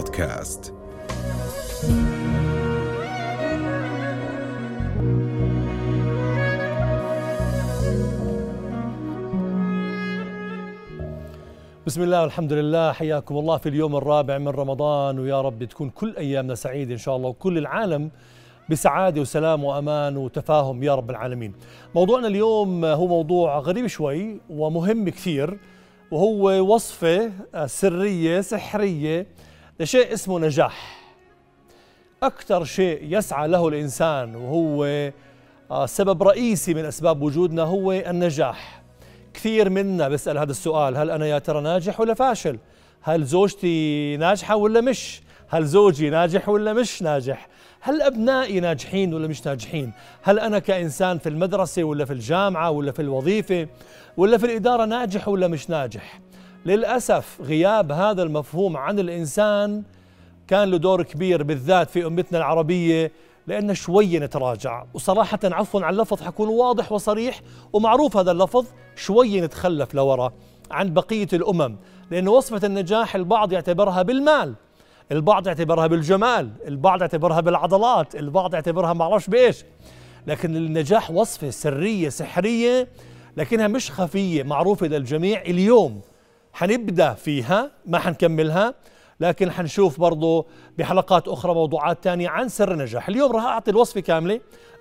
بودكاست. بسم الله والحمد لله. حياكم الله في اليوم الرابع من رمضان. ويا رب تكون كل أيامنا سعيده إن شاء الله وكل العالم بسعادة وسلام وأمان وتفاهم يا رب العالمين. موضوعنا اليوم هو موضوع غريب شوي ومهم كثير وهو وصفة سرية سحرية لشيء اسمه نجاح. أكثر شيء يسعى له الإنسان وهو سبب رئيسي من أسباب وجودنا هو النجاح. كثير منا بيسأل هذا السؤال هل أنا يا ترى ناجح ولا فاشل؟ هل زوجتي ناجحة ولا مش؟ هل زوجي ناجح ولا مش ناجح؟ هل أبنائي ناجحين ولا مش ناجحين؟ هل أنا كإنسان في المدرسة ولا في الجامعة ولا في الوظيفة ولا في الإدارة ناجح ولا مش ناجح؟ للأسف غياب هذا المفهوم عن الإنسان كان له دور كبير بالذات في أمتنا العربية لأن شوي نتراجع. وصراحة عفوا عن اللفظ حكون واضح وصريح ومعروف هذا اللفظ شوي نتخلف لورا عن بقية الأمم. لأن وصفة النجاح البعض يعتبرها بالمال البعض يعتبرها بالجمال البعض يعتبرها بالعضلات البعض يعتبرها معرفش بإيش. لكن النجاح وصفة سرية سحرية لكنها مش خفية معروفة للجميع اليوم. حنبدأ فيها ما حنكملها لكن حنشوف برضو بحلقات أخرى موضوعات تانية عن سر النجاح. اليوم راح أعطي الوصفة كاملة.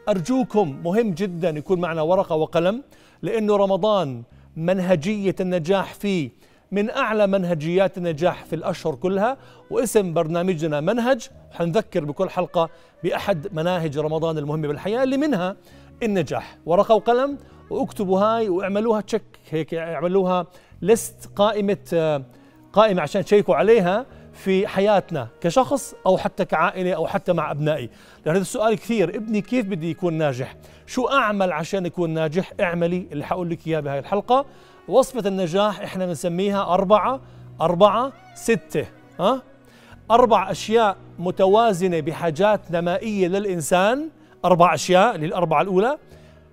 أرجوكم مهم جدا يكون معنا ورقة وقلم لأنه رمضان منهجية النجاح فيه من أعلى منهجيات النجاح في الأشهر كلها واسم برنامجنا منهج. حنذكر بكل حلقة بأحد مناهج رمضان المهمة بالحياة اللي منها النجاح. ورقة وقلم واكتبوا هاي واعملوها تشك هيك اعملوها لست قائمة قائمة عشان تشيكوا عليها في حياتنا كشخص أو حتى كعائلة أو حتى مع أبنائي. لأن هذا السؤال كثير. ابني كيف بدي يكون ناجح؟ شو أعمل عشان يكون ناجح؟ اعملي اللي حقول لك إياه بهاي الحلقة. وصفة النجاح إحنا بنسميها أربعة أربعة ستة ها؟ أربع أشياء متوازنة بحاجات نمائية للإنسان. أربع أشياء اللي الأربعة الأولى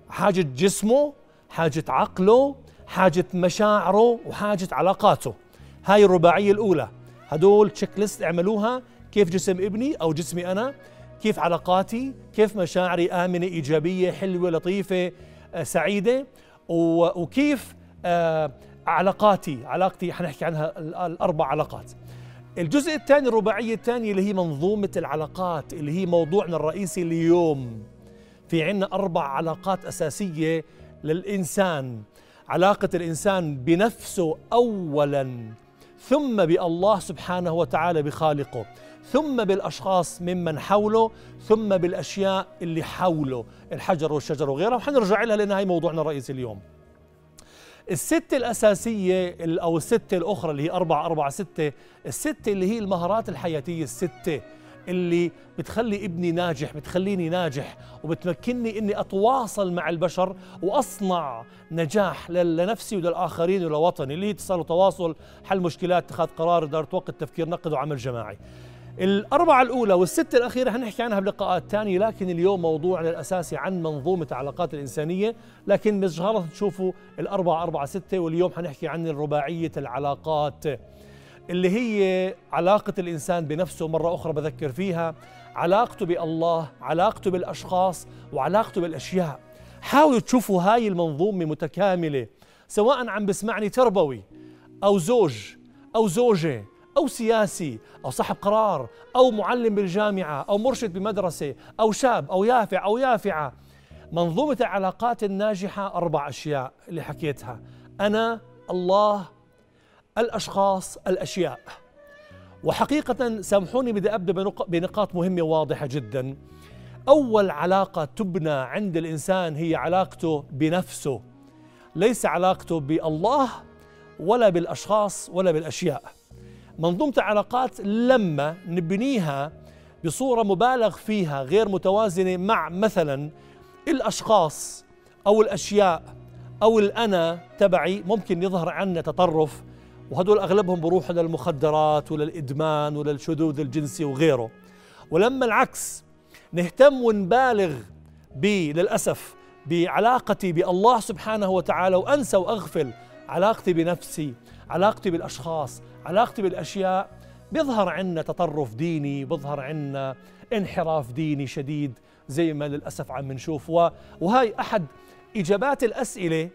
حاجة جسمه حاجة عقله حاجة مشاعره وحاجة علاقاته. هاي الرباعية الأولى. هدول تشيك ليست اعملوها. كيف جسم ابني أو جسمي أنا؟ كيف علاقاتي؟ كيف مشاعري آمنة إيجابية حلوة لطيفة آه سعيدة؟ وكيف آه علاقاتي؟ علاقتي حنحكي عنها الأربع علاقات. الجزء الثاني الرباعية الثانية اللي هي منظومة العلاقات اللي هي موضوعنا الرئيسي اليوم. في عنا أربع علاقات أساسية للإنسان. علاقة الإنسان بنفسه اولا ثم بالله سبحانه وتعالى بخالقه ثم بالأشخاص ممن حوله ثم بالأشياء اللي حوله الحجر والشجر وغيرها. وحنرجع لها لأن هي موضوعنا الرئيسي اليوم. الستة الأساسية أو الستة الأخرى اللي هي أربعة أربعة ستة الستة اللي هي المهارات الحياتية الستة. اللي بتخلي ابني ناجح بتخليني ناجح وبتمكنني إني أتواصل مع البشر وأصنع نجاح لنفسي وللآخرين ولوطني. اللي هي اتصال وتواصل حل مشكلات اتخاذ قرار إدارة وقت تفكير نقد وعمل جماعي. الأربعة الأولى والستة الأخيرة حنحكي عنها بلقاءات ثانية لكن اليوم موضوعنا الأساسي عن منظومة العلاقات الإنسانية. لكن مش غلط تشوفوا الأربعة أربعة ستة واليوم حنحكي عن الرباعية العلاقات. اللي هي علاقة الإنسان بنفسه مرة أخرى بذكر فيها علاقته بالله علاقته بالأشخاص وعلاقته بالأشياء. حاولوا تشوفوا هاي المنظومة متكاملة سواء عم بسمعني تربوي أو زوج أو زوجة أو سياسي أو صاحب قرار أو معلم بالجامعة أو مرشد بمدرسة أو شاب أو يافع أو يافعة. منظومة العلاقات الناجحة أربع أشياء اللي حكيتها. أنا الله الأشخاص الأشياء. وحقيقة سامحوني بدي أبدأ بنقاط مهمة واضحة جدا. أول علاقة تبنى عند الإنسان هي علاقته بنفسه. ليس علاقته بالله ولا بالأشخاص ولا بالأشياء. منظومه العلاقات لما نبنيها بصورة مبالغ فيها غير متوازنة مع مثلا الأشخاص أو الأشياء أو الأنا تبعي ممكن يظهر عنا تطرف وهدول أغلبهم بروحوا للمخدرات وللإدمان وللشذوذ الجنسي وغيره. ولما العكس نهتم ونبالغ ب للأسف بعلاقتي بالله سبحانه وتعالى وأنسى وأغفل علاقتي بنفسي علاقتي بالأشخاص علاقتي بالأشياء بيظهر عندنا تطرف ديني بيظهر عندنا انحراف ديني شديد زي ما للأسف عم نشوف. وهاي أحد إجابات الأسئلة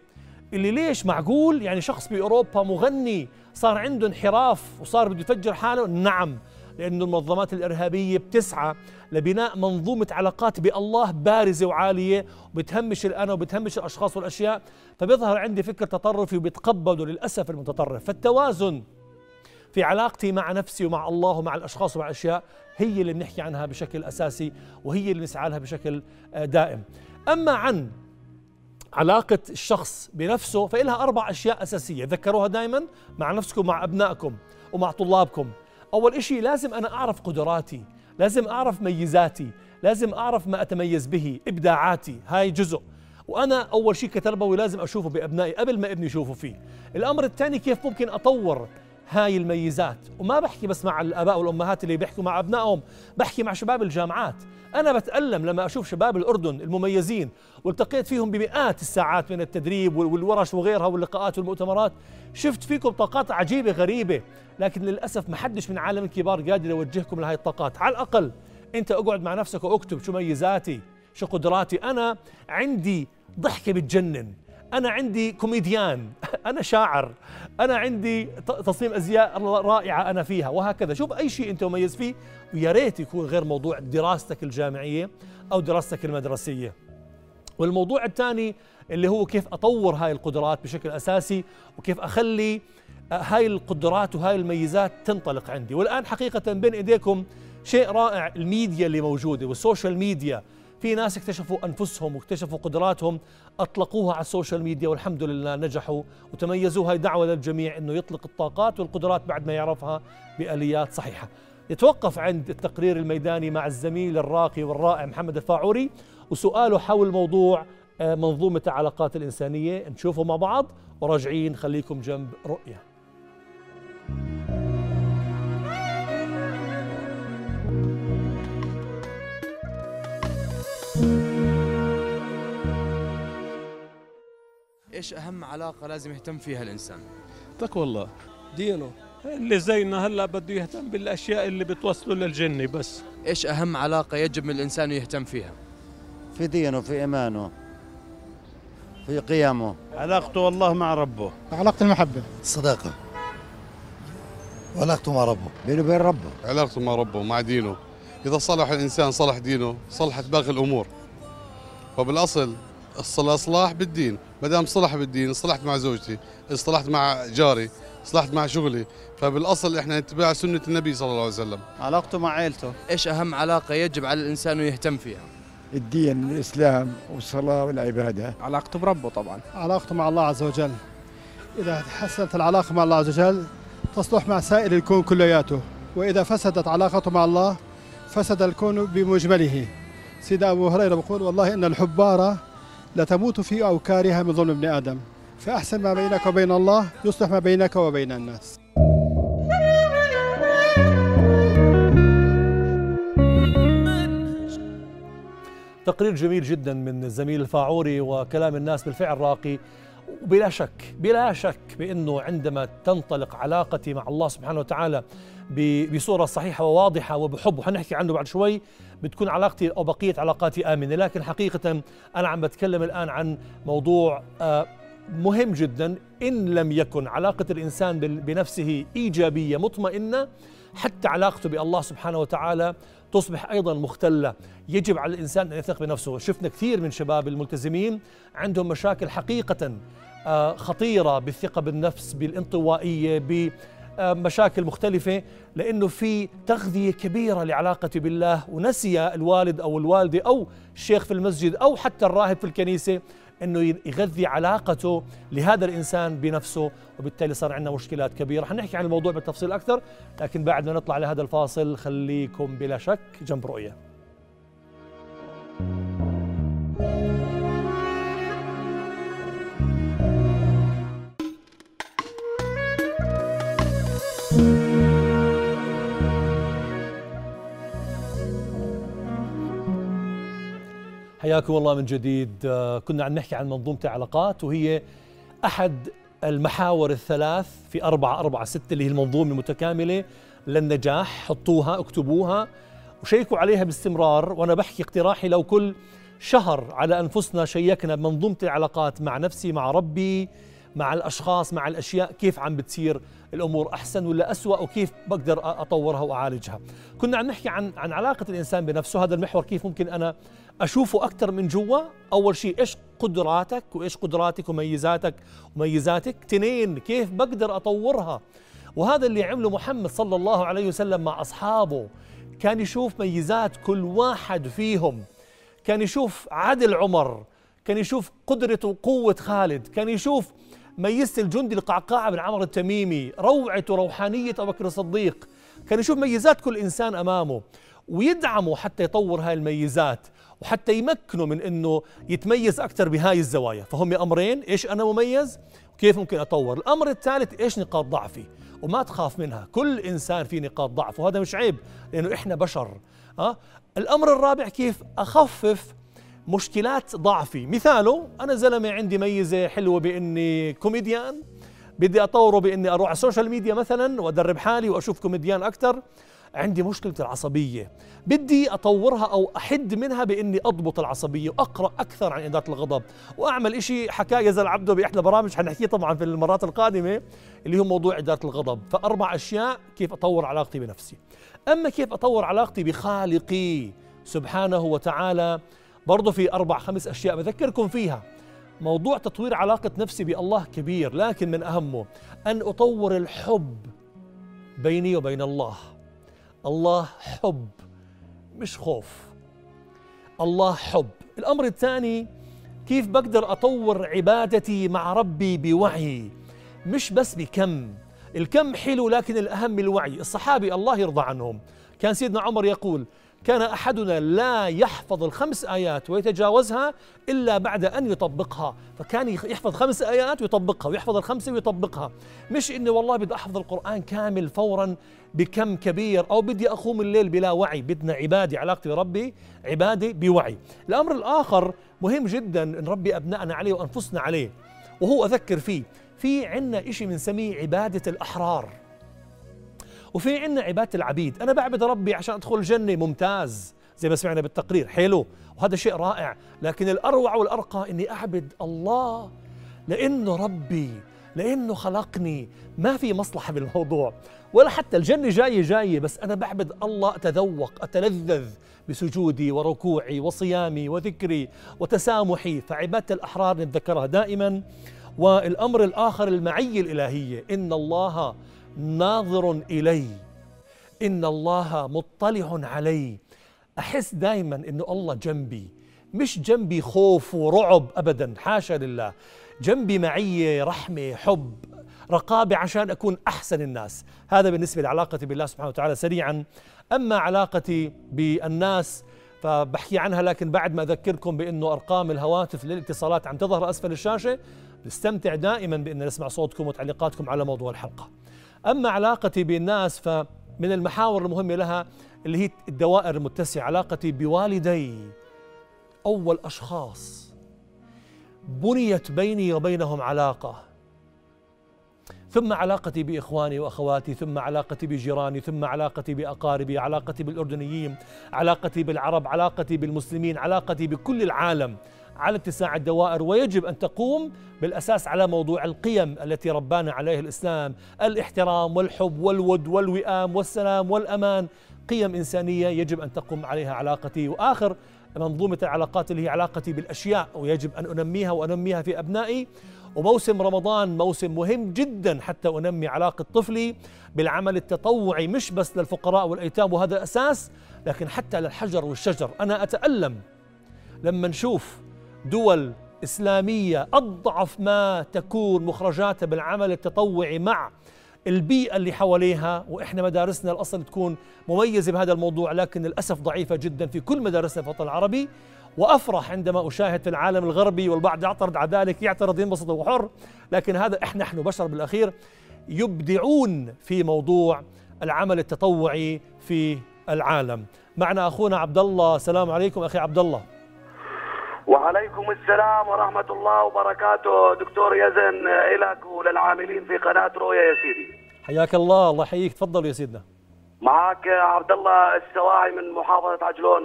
اللي ليش معقول يعني شخص بأوروبا مغني صار عنده انحراف وصار بده يفجر حاله؟ نعم لأن المنظمات الإرهابية بتسعى لبناء منظومة علاقات بالله بارزة وعالية وبتهمش الأنا وبتهمش الأشخاص والأشياء فبيظهر عندي فكر تطرفي وبيتقبلوا للأسف المتطرف. فالتوازن في علاقتي مع نفسي ومع الله ومع الأشخاص ومع الأشياء هي اللي بنحكي عنها بشكل أساسي وهي اللي نسعى لها بشكل آه، دائم. أما عن علاقة الشخص بنفسه فإلها أربع أشياء أساسية. ذكروها دائما مع نفسكم مع أبنائكم ومع طلابكم. أول إشي لازم أنا أعرف قدراتي لازم أعرف ميزاتي لازم أعرف ما أتميز به إبداعاتي. هاي جزء. وأنا أول شيء كتربوي لازم أشوفه بأبنائي قبل ما ابني يشوفه فيه. الأمر الثاني كيف ممكن أطور هاي الميزات. وما بحكي بس مع الآباء والأمهات اللي بيحكوا مع أبنائهم بحكي مع شباب الجامعات. أنا بتألم لما أشوف شباب الأردن المميزين والتقيت فيهم بمئات الساعات من التدريب والورش وغيرها واللقاءات والمؤتمرات. شفت فيكم طاقات عجيبة غريبة لكن للأسف ما حدش من عالم الكبار قادر يوجهكم لهي الطاقات. على الأقل أنت أقعد مع نفسك وأكتب شو ميزاتي شو قدراتي. أنا عندي ضحكة بتجنن. أنا عندي كوميديان أنا شاعر أنا عندي تصميم أزياء رائعة أنا فيها وهكذا. شوف أي شيء أنت مميز فيه ويا ريت يكون غير موضوع دراستك الجامعية أو دراستك المدرسية. والموضوع الثاني اللي هو كيف أطور هاي القدرات بشكل أساسي وكيف أخلي آه، هاي القدرات وهاي الميزات تنطلق عندي. والآن حقيقة بين إيديكم شيء رائع الميديا اللي موجودة وال social media. في ناس اكتشفوا أنفسهم واكتشفوا قدراتهم أطلقوها على ال social media والحمد لله نجحوا وتميزوا هاي دعوة للجميع إنه يطلق الطاقات والقدرات بعد ما يعرفها بآليات صحيحة. يتوقف عند التقرير الميداني مع الزميل الراقي والرائع محمد الفاعوري وسؤاله حول موضوع آه، منظومة العلاقات الإنسانية نشوفه مع بعض وراجعين خليكم جنب رؤية. إيش أهم علاقة لازم يهتم فيها الإنسان؟ تقوى الله. دينه. اللي زينا هلا بده يهتم بالأشياء اللي بتوصله للجنة بس. إيش أهم علاقة يجب من الإنسان يهتم فيها؟ في دينه في إيمانه في قيمه. علاقته والله مع ربه. علاقة المحبة. الصداقه وعلاقته مع ربه. بينه وبين ربه. علاقته مع ربه مع دينه. إذا صلح الإنسان صلح دينه صلحت باقي الأمور. فبالأصل الإصلاح بالدين. ما دام صلح بالدين صلحت مع زوجتي اصطلحت مع جاري صلحت مع شغلي فبالأصل إحنا نتبع سنة النبي صلى الله عليه وسلم. علاقته مع عائلته إيش أهم علاقة يجب على الإنسان يهتم فيها؟ الدين الإسلام والصلاة والعبادة. علاقته بربه طبعا. علاقته مع الله عز وجل. إذا تحسنت العلاقة مع الله عز وجل تصلح مع سائر الكون كلياته. وإذا فسدت علاقته مع الله فسد الكون بمجمله. سيدنا أبو هريرة بيقول والله إن الحباره لتموت في أوكارها من ظلم ابن آدم. فأحسن ما بينك وبين الله يصلح ما بينك وبين الناس. تقرير جميل جدا من الزميل الفاعوري وكلام الناس بالفعل راقي. وبلا شك بلا شك بأنه عندما تنطلق علاقتي مع الله سبحانه وتعالى بصورة صحيحة وواضحة وبحب. وحنحكي عنه بعد شوي بتكون علاقتي أو بقية علاقاتي آمنة. لكن حقيقة أنا عم بتكلم الآن عن موضوع آه، مهم جدا. إن لم يكن علاقة الإنسان بنفسه إيجابية مطمئنة حتى علاقته بالله سبحانه وتعالى تصبح أيضا مختلة، يجب على الإنسان أن يثق بنفسه، شفنا كثير من شباب الملتزمين عندهم مشاكل حقيقة آه، خطيرة بالثقة بالنفس، بالانطوائية، مشاكل مختلفة لأنه في تغذية كبيرة لعلاقته بالله ونسي الوالد أو الوالدة أو الشيخ في المسجد أو حتى الراهب في الكنيسة إنه يغذي علاقته لهذا الإنسان بنفسه وبالتالي صار عندنا مشكلات كبيرة. حنحكي عن الموضوع بالتفصيل أكثر لكن بعد ما نطلع لهذا الفاصل خليكم بلا شك جنب رؤية. حياكم الله من جديد. آه، كنا عم نحكي عن منظومة العلاقات وهي أحد المحاور الثلاث في أربعة أربعة ستة اللي هي المنظومة المتكاملة للنجاح. حطوها اكتبوها وشيكوا عليها باستمرار. وأنا بحكي اقتراحي لو كل شهر على أنفسنا شيكنا بمنظومة العلاقات مع نفسي مع ربي مع الأشخاص مع الأشياء كيف عم بتصير الأمور أحسن ولا أسوأ وكيف بقدر أطورها وأعالجها. كنا عم نحكي عن عن علاقة الإنسان بنفسه. هذا المحور كيف ممكن أنا أشوفه أكثر من جوا. أول شيء إيش قدراتك وإيش قدراتك وميزاتك؟ وميزاتك تنين كيف بقدر أطورها؟ وهذا اللي عمله محمد صلى الله عليه وسلم مع أصحابه. كان يشوف ميزات كل واحد فيهم. كان يشوف عدل عمر. كان يشوف قدرة وقوة خالد. كان يشوف ميزة الجندي القعقاع بن عمرو التميمي روعة وروحانية أبو بكر الصديق. كان يشوف ميزات كل إنسان أمامه. ويدعمه حتى يطور هاي الميزات. وحتى يمكنه من إنه يتميز أكثر بهاي الزوايا. فهم أمرين إيش أنا مميز؟ وكيف ممكن أطور؟ الأمر الثالث إيش نقاط ضعفي؟ وما تخاف منها. كل إنسان في نقاط ضعف وهذا مش عيب لأنه إحنا بشر. أه؟ الأمر الرابع كيف أخفف مشكلات ضعفي. مثاله أنا زلمة عندي ميزة حلوة بإني كوميديان. بدي أطوره بإني أروح على ال social media مثلا وأدرب حالي وأشوف كوميديان أكثر عندي مشكلة العصبية. بدي أطورها أو أحد منها بإني أضبط العصبية وأقرأ أكثر عن إدارة الغضب. وأعمل إشي حكاية زل عبده بإحدى البرامج حنحكيه طبعا في المرات القادمة اللي هو موضوع إدارة الغضب. فأربع أشياء كيف أطور علاقتي بنفسي. أما كيف أطور علاقتي بخالقي سبحانه وتعالى برضه في أربع خمس أشياء بذكركم فيها. موضوع تطوير علاقة نفسي بالله كبير لكن من أهمه أن أطور الحب بيني وبين الله. الله حب مش خوف. الله حب. الأمر الثاني كيف بقدر أطور عبادتي مع ربي بوعي؟ مش بس بكم. الكم حلو لكن الأهم الوعي. الصحابي الله يرضى عنهم. كان سيدنا عمر يقول كان أحدنا لا يحفظ الخمس آيات ويتجاوزها إلا بعد أن يطبقها، فكان يحفظ خمس آيات ويطبقها ويحفظ الخمسة ويطبقها، مش اني والله بدي أحفظ القرآن كامل فورا بكم كبير أو بدي أقوم الليل بلا وعي، بدنا عبادة علاقتي بربي عبادة بوعي. الأمر الآخر مهم جدا نربي ابنائنا عليه وأنفسنا عليه، وهو أذكر فيه، في عندنا شيء بنسميه عبادة الأحرار. وفي عندنا عبادة العبيد. أنا بعبد ربي عشان أدخل الجنة ممتاز. زي ما سمعنا بالتقرير حلو. وهذا شيء رائع. لكن الأروع والأرقى أني أعبد الله لأنه ربي لأنه خلقني. ما في مصلحة بالموضوع ولا حتى الجنة جاية جاية بس أنا بعبد الله أتذوق أتلذذ بسجودي وركوعي وصيامي وذكري وتسامحي. فعبادة الأحرار نتذكرها دائما. والأمر الآخر المعية الإلهية إن الله ناظر إلي. إن الله مطلع علي. أحس دائما انه الله جنبي. مش جنبي خوف ورعب ابدا. حاشا لله. جنبي معيه رحمة حب رقابة عشان أكون أحسن الناس. هذا بالنسبة لعلاقتي بالله سبحانه وتعالى سريعا. أما علاقتي بالناس فبحكي عنها لكن بعد ما أذكركم بأنه أرقام الهواتف للاتصالات عم تظهر أسفل الشاشة نستمتع دائما بأن نسمع صوتكم وتعليقاتكم على موضوع الحلقة. أما علاقتي بالناس فمن المحاور المهمة لها اللي هي الدوائر المتسعة علاقتي بوالدي أول أشخاص. بنيت بيني وبينهم علاقة. ثم علاقتي بإخواني وأخواتي ثم علاقتي بجيراني ثم علاقتي بأقاربي علاقتي بالأردنيين علاقتي بالعرب علاقتي بالمسلمين علاقتي بكل العالم. على اتساع الدوائر ويجب أن تقوم بالأساس على موضوع القيم التي ربانا عليها الإسلام، الاحترام والحب والود والوئام والسلام والأمان، قيم إنسانية يجب أن تقوم عليها علاقتي، وآخر منظومة العلاقات اللي هي علاقتي بالأشياء ويجب أن أنميها وأنميها في أبنائي، وموسم رمضان موسم مهم جدا حتى أنمي علاقة طفلي بالعمل التطوعي مش بس للفقراء والأيتام وهذا أساس لكن حتى للحجر والشجر، أنا أتألم لما نشوف دول إسلامية أضعف ما تكون مخرجاتها بالعمل التطوعي مع البيئة اللي حواليها وإحنا مدارسنا الأصل تكون مميزة بهذا الموضوع لكن للأسف ضعيفة جدا في كل مدارسنا في الوطن العربي. وأفرح عندما أشاهد في العالم الغربي والبعض يعترض على ذلك يعترض ينبسط وحر لكن هذا إحنا نحن بشر بالأخير يبدعون في موضوع العمل التطوعي في العالم. معنا أخونا عبد الله السلام عليكم أخي عبد الله. وعليكم السلام ورحمة الله وبركاته. دكتور يزن إلك وللعاملين في قناة رؤيا يا سيدي. حياك الله الله يحييك. تفضل يا سيدنا. معك عبد الله السواعي من محافظة عجلون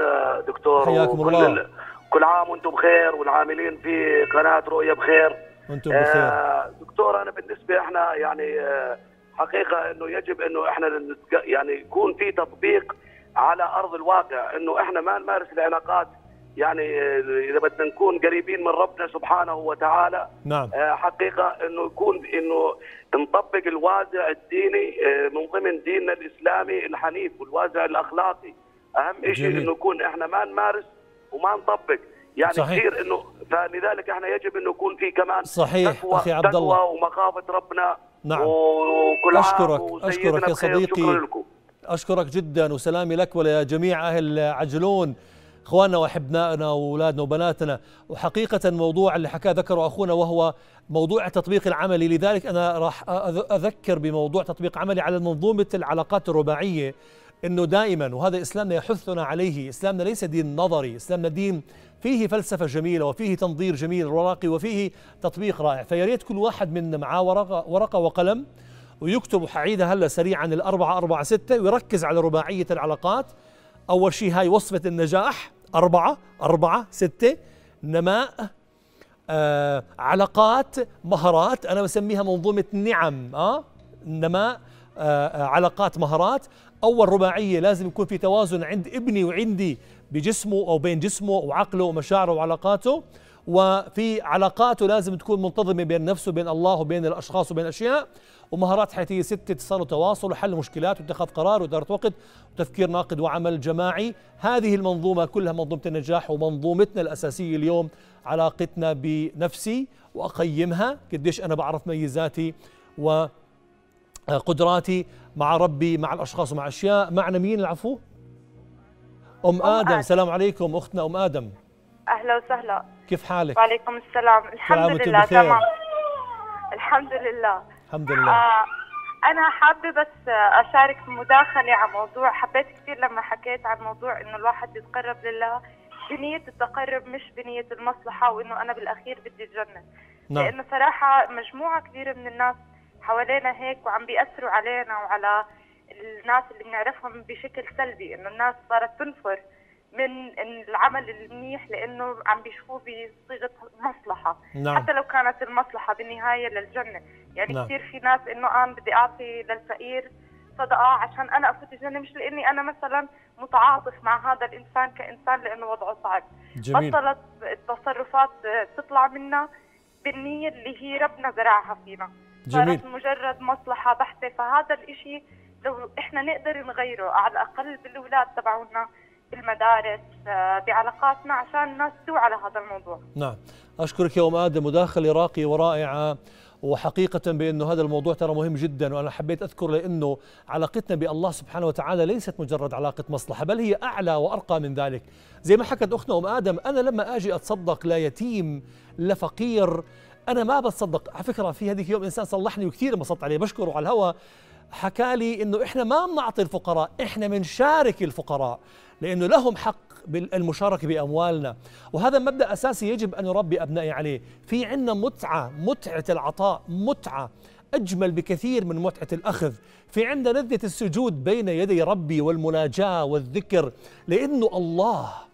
دكتور. حياكم الله. ال- كل عام وأنتم بخير والعاملين في قناة رؤيه بخير. وأنتم بخير. آه، دكتور أنا بالنسبة إحنا يعني آه، حقيقة إنه يجب إنه إحنا يعني يكون في تطبيق على أرض الواقع إنه إحنا ما نمارس العلاقات يعني آه، إذا بدنا نكون قريبين من ربنا سبحانه وتعالى نعم آه، حقيقة إنه يكون إنه نطبق الوازع الديني آه، من ضمن ديننا الإسلامي الحنيف والوازع الأخلاقي أهم شيء. إنه يكون إحنا ما نمارس وما نطبق يعني صحيح. كثير إنه فلذلك إحنا يجب إنه يكون في كمان صحيح تقوى أخي عبد الله تقوى ومخافة ربنا نعم. وكل وسيدنا أشكرك يا. صديقي. شكرا لكم أشكرك جدا وسلامي لك ولجميع أهل عجلون إخواننا وأحبائنا وأولادنا وبناتنا. وحقيقة موضوع اللي حكاه ذكره أخونا وهو موضوع التطبيق العملي لذلك أنا راح أذكر بموضوع تطبيق عملي على منظومة العلاقات الرباعية. إنه دائما وهذا إسلامنا يحثنا عليه، إسلامنا ليس دين نظري، إسلامنا دين فيه فلسفة جميلة وفيه تنظير جميل وراقي وفيه تطبيق رائع، فيا ريت كل واحد منا معاه ورقة ورقة وقلم ويكتب وحعيدها هلا سريعا الأربعة أربعة ستة ويركز على رباعية العلاقات. أول شيء هاي وصفة النجاح. أربعة أربعة ستة نماء آه علاقات مهارات أنا بسميها منظومة نعم آه نماء آه آه، علاقات مهارات. أول رباعية لازم يكون في توازن عند ابني وعندي بجسمه أو بين جسمه وعقله ومشاعره وعلاقاته. وفي علاقاته لازم تكون منتظمة بين نفسه وبين الله وبين الأشخاص وبين الأشياء. ومهارات حياتية ستة اتصال وتواصل وحل مشكلات واتخاذ قرار وإدارة وقت وتفكير ناقد وعمل جماعي. هذه المنظومة كلها منظومة النجاح ومنظومتنا الأساسية اليوم. علاقتنا بنفسي وأقيمها. قديش أنا بعرف ميزاتي وقدراتي مع ربي مع الأشخاص ومع أشياء معنا مين العفو؟ أم, أم آدم. آدم. السلام عليكم أختنا أم آدم. أهلا وسهلا. كيف حالك؟ وعليكم السلام. الحمد لله. تمام. الحمد لله. الحمد لله. آه أنا حابة بس أشارك في مداخلة عن موضوع. حبيت كثير لما حكيت عن موضوع إنه الواحد يتقرب لله. بنية التقرب مش بنية المصلحة وإنه أنا بالأخير بدي الجنه نعم. لأنه صراحة مجموعة كبيرة من الناس حوالينا هيك وعم بيأثروا علينا وعلى الناس اللي بنعرفهم بشكل سلبي إنه الناس صارت تنفر. من العمل المنيح لأنه عم بيشوفوه بصيغة مصلحة. نعم. حتى لو كانت المصلحة بالنهاية للجنة. يعني نعم. كثير في ناس إنه أنا بدي أعطي للفقير صدقة عشان أنا أفوت الجنة مش لأني أنا مثلا متعاطف مع هذا الإنسان كإنسان لأنه وضعه صعب. جميل. بطلت التصرفات تطلع منا بالنية اللي هي ربنا زرعها فينا. جميل. صارت مجرد مصلحة بحتة. فهذا الإشي لو إحنا نقدر نغيره على الأقل بالأولاد تبعونا بالمدارس آه، بعلاقاتنا عشان الناس توعى على هذا الموضوع. نعم. أشكرك يا أم آدم مداخلة راقية ورائعة وحقيقة بأنه هذا الموضوع ترى مهم جدا وأنا حبيت أذكر لأنه علاقتنا بالله سبحانه وتعالى ليست مجرد علاقة مصلحة بل هي أعلى وأرقى من ذلك. زي ما حكت أختنا أم آدم أنا لما أجي أتصدق ليتيم لفقير أنا ما بتصدق. على فكرة في هذيك يوم إنسان صلحني وكثير انبسطت عليه بشكره على الهوى حكى لي إنه إحنا ما بنعطي الفقراء إحنا بنشارك الفقراء. لأنه لهم حق بالمشاركة بأموالنا. وهذا مبدأ أساسي يجب أن نربي أبنائي عليه. في عندنا متعة متعة العطاء متعة أجمل بكثير من متعة الأخذ. في عندنا لذه السجود بين يدي ربي والمناجاة والذكر لأنه الله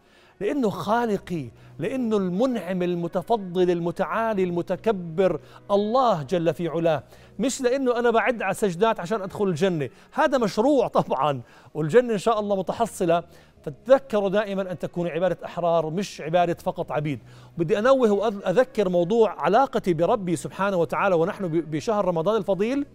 لأنه خالقي لأنه المنعم المتفضل المتعالي المتكبر الله جل في علاه. مش لأنه أنا بعد على سجدات عشان أدخل الجنة. هذا مشروع طبعا والجنة إن شاء الله متحصلة. فتذكروا دائما أن تكونوا عبادة أحرار مش عبادة فقط عبيد. بدي أنوه واذكر موضوع علاقتي بربي سبحانه وتعالى ونحن بشهر رمضان الفضيل.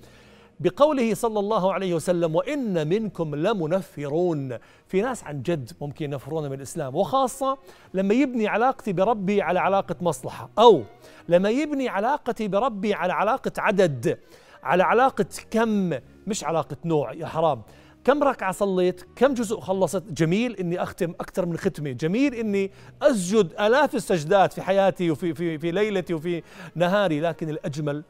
بقوله صلى الله عليه وسلم وإن منكم لمنفرون. في ناس عن جد ممكن ينفرون من الإسلام وخاصة لما يبني علاقتي بربي على علاقة مصلحة أو لما يبني علاقتي بربي على علاقة عدد على علاقة كم مش علاقة نوع يا حرام. كم ركعة صليت؟ كم جزء خلصت؟ جميل إني أختم أكثر من ختمة. جميل إني أسجد آلاف السجدات في حياتي وفي في, في ليلتي وفي نهاري لكن الأجمل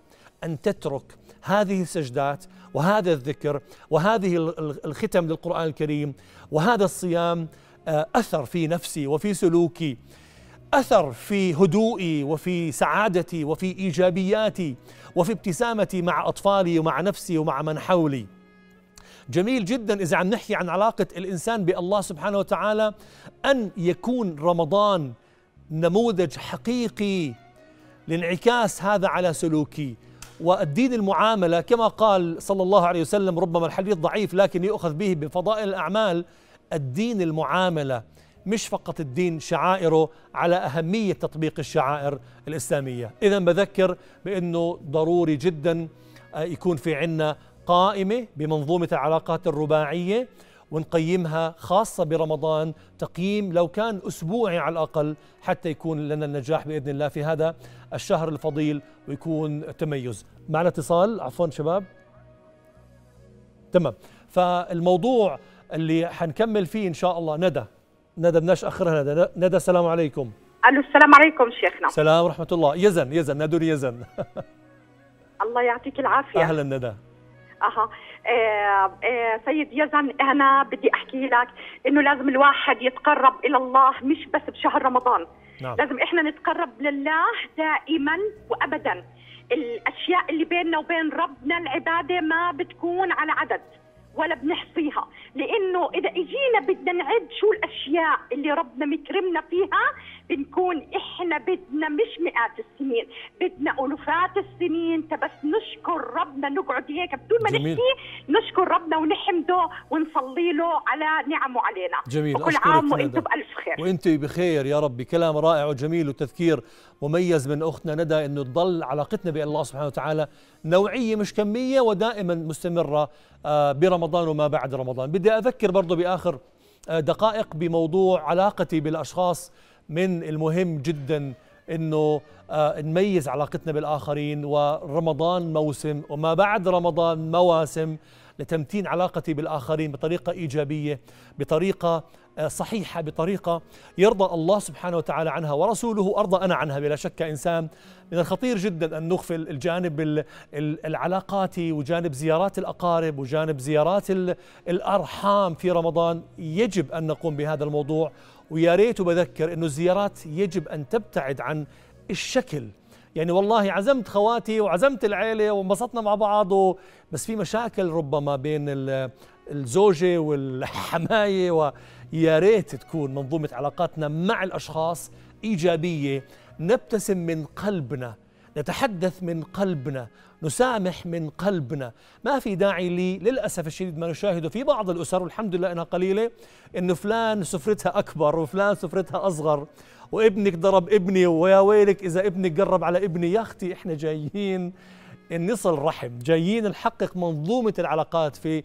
أن تترك هذه السجدات وهذا الذكر وهذه الختم للقرآن الكريم وهذا الصيام أثر في نفسي وفي سلوكي أثر في هدوئي وفي سعادتي وفي إيجابياتي وفي ابتسامتي مع أطفالي ومع نفسي ومع من حولي. جميل جدا إذا عم نحكي عن علاقة الإنسان بالله سبحانه وتعالى أن يكون رمضان نموذج حقيقي لانعكاس هذا على سلوكي. والدين المعاملة كما قال صلى الله عليه وسلم ربما الحديث ضعيف لكن يؤخذ به بفضائل الأعمال. الدين المعاملة مش فقط الدين شعائره على أهمية تطبيق الشعائر الإسلامية. إذا بذكر بأنه ضروري جدا آه، يكون في عنا قائمة بمنظومة العلاقات الرباعية ونقيمها خاصة برمضان تقييم لو كان أسبوعي على الأقل حتى يكون لنا النجاح بإذن الله في هذا الشهر الفضيل ويكون تميز. معنا اتصال؟ عفوا شباب. تمام. فالموضوع اللي حنكمل فيه إن شاء الله ندى. ندى بدناش أخرها ندى. ندى السلام عليكم. ألو السلام عليكم شيخنا. سلام ورحمة الله. يزن يزن ندى يزن. الله يعطيك العافية. أهلا ندى. أها. سيد يزن أنا بدي أحكي لك إنه لازم الواحد يتقرب إلى الله مش بس بشهر رمضان. نعم. لازم إحنا نتقرب لله دائما وابدا. الأشياء اللي بيننا وبين ربنا العبادة ما بتكون على عدد ولا بنحصيها. لأنه إذا إجينا بدنا نعد شو الأشياء اللي ربنا مكرمنا فيها بنكون إحنا بدنا مش مئات السنين بدنا ألوفات السنين تبس نشكر ربنا نقعد هيك بدون ما. نحكي نشكر ربنا ونحمده ونصلي له على نعمه علينا جميل وكل عام. وأنتم بألف خير وأنت بخير يا ربي كلام رائع وجميل وتذكير مميز من أختنا ندى إنه تضل علاقتنا بالله سبحانه وتعالى نوعية مش كمية ودائما مستمرة آه، برمضان وما بعد رمضان بدي أذكر برضه بآخر دقائق بموضوع علاقتي بالأشخاص من المهم جدا إنه آه، نميز علاقتنا بالآخرين ورمضان موسم وما بعد رمضان مواسم. لتمتين علاقتي بالآخرين بطريقة إيجابية بطريقة آه، صحيحة بطريقة يرضى الله سبحانه وتعالى عنها ورسوله أرضى أنا عنها بلا شك كإنسان. من الخطير جدا أن نغفل الجانب ال- ال- العلاقاتي وجانب زيارات الأقارب وجانب زيارات ال- الأرحام في رمضان. يجب أن نقوم بهذا الموضوع ويا ريت وبذكر إنه الزيارات يجب أن تبتعد عن الشكل يعني والله عزمت خواتي وعزمت العيلة وانبسطنا مع بعض و... بس في مشاكل ربما بين ال- الزوجة والحماية ويا ريت تكون منظومة علاقاتنا مع الأشخاص إيجابية. نبتسم من قلبنا نتحدث من قلبنا نسامح من قلبنا. ما في داعي لي للأسف الشديد ما نشاهده في بعض الأسر والحمد لله أنها قليلة إنه فلان سفرتها أكبر وفلان سفرتها أصغر. وابنك ضرب ابني ويا ويلك إذا ابنك قرب على ابني. يا أختي إحنا جايين نصل رحم جايين نحقق منظومة العلاقات في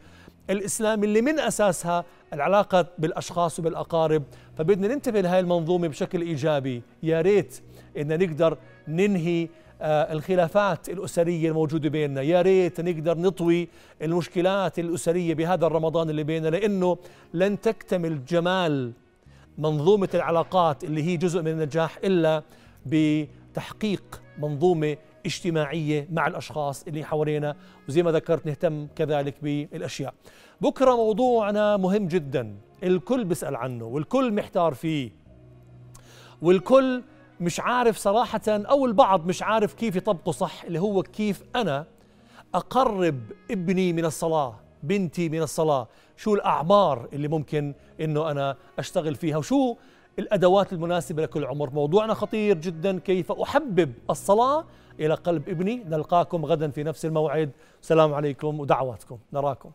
الإسلام اللي من أساسها العلاقة بالأشخاص وبالأقارب. فبدنا ننتبه لهذه المنظومة بشكل إيجابي. يا ريت إن نقدر ننهي آه، الخلافات الأسرية الموجودة بيننا. يا ريت نقدر نطوي المشكلات الأسرية بهذا الرمضان اللي بيننا لأنه لن تكتمل جمال منظومة العلاقات اللي هي جزء من النجاح إلا بتحقيق منظومة اجتماعية مع الأشخاص اللي حوالينا وزي ما ذكرت نهتم كذلك بالأشياء. بكرة موضوعنا مهم جدا الكل بيسأل عنه والكل محتار فيه والكل مش عارف صراحة أو البعض مش عارف كيف يطبقه صح اللي هو كيف أنا أقرب ابني من الصلاة بنتي من الصلاة. شو الأعمار اللي ممكن أنه أنا أشتغل فيها وشو الأدوات المناسبة لكل عمر. موضوعنا خطير جدا كيف أحبب الصلاة إلى قلب ابني؟ نلقاكم غدا في نفس الموعد. السلام عليكم ودعواتكم. نراكم.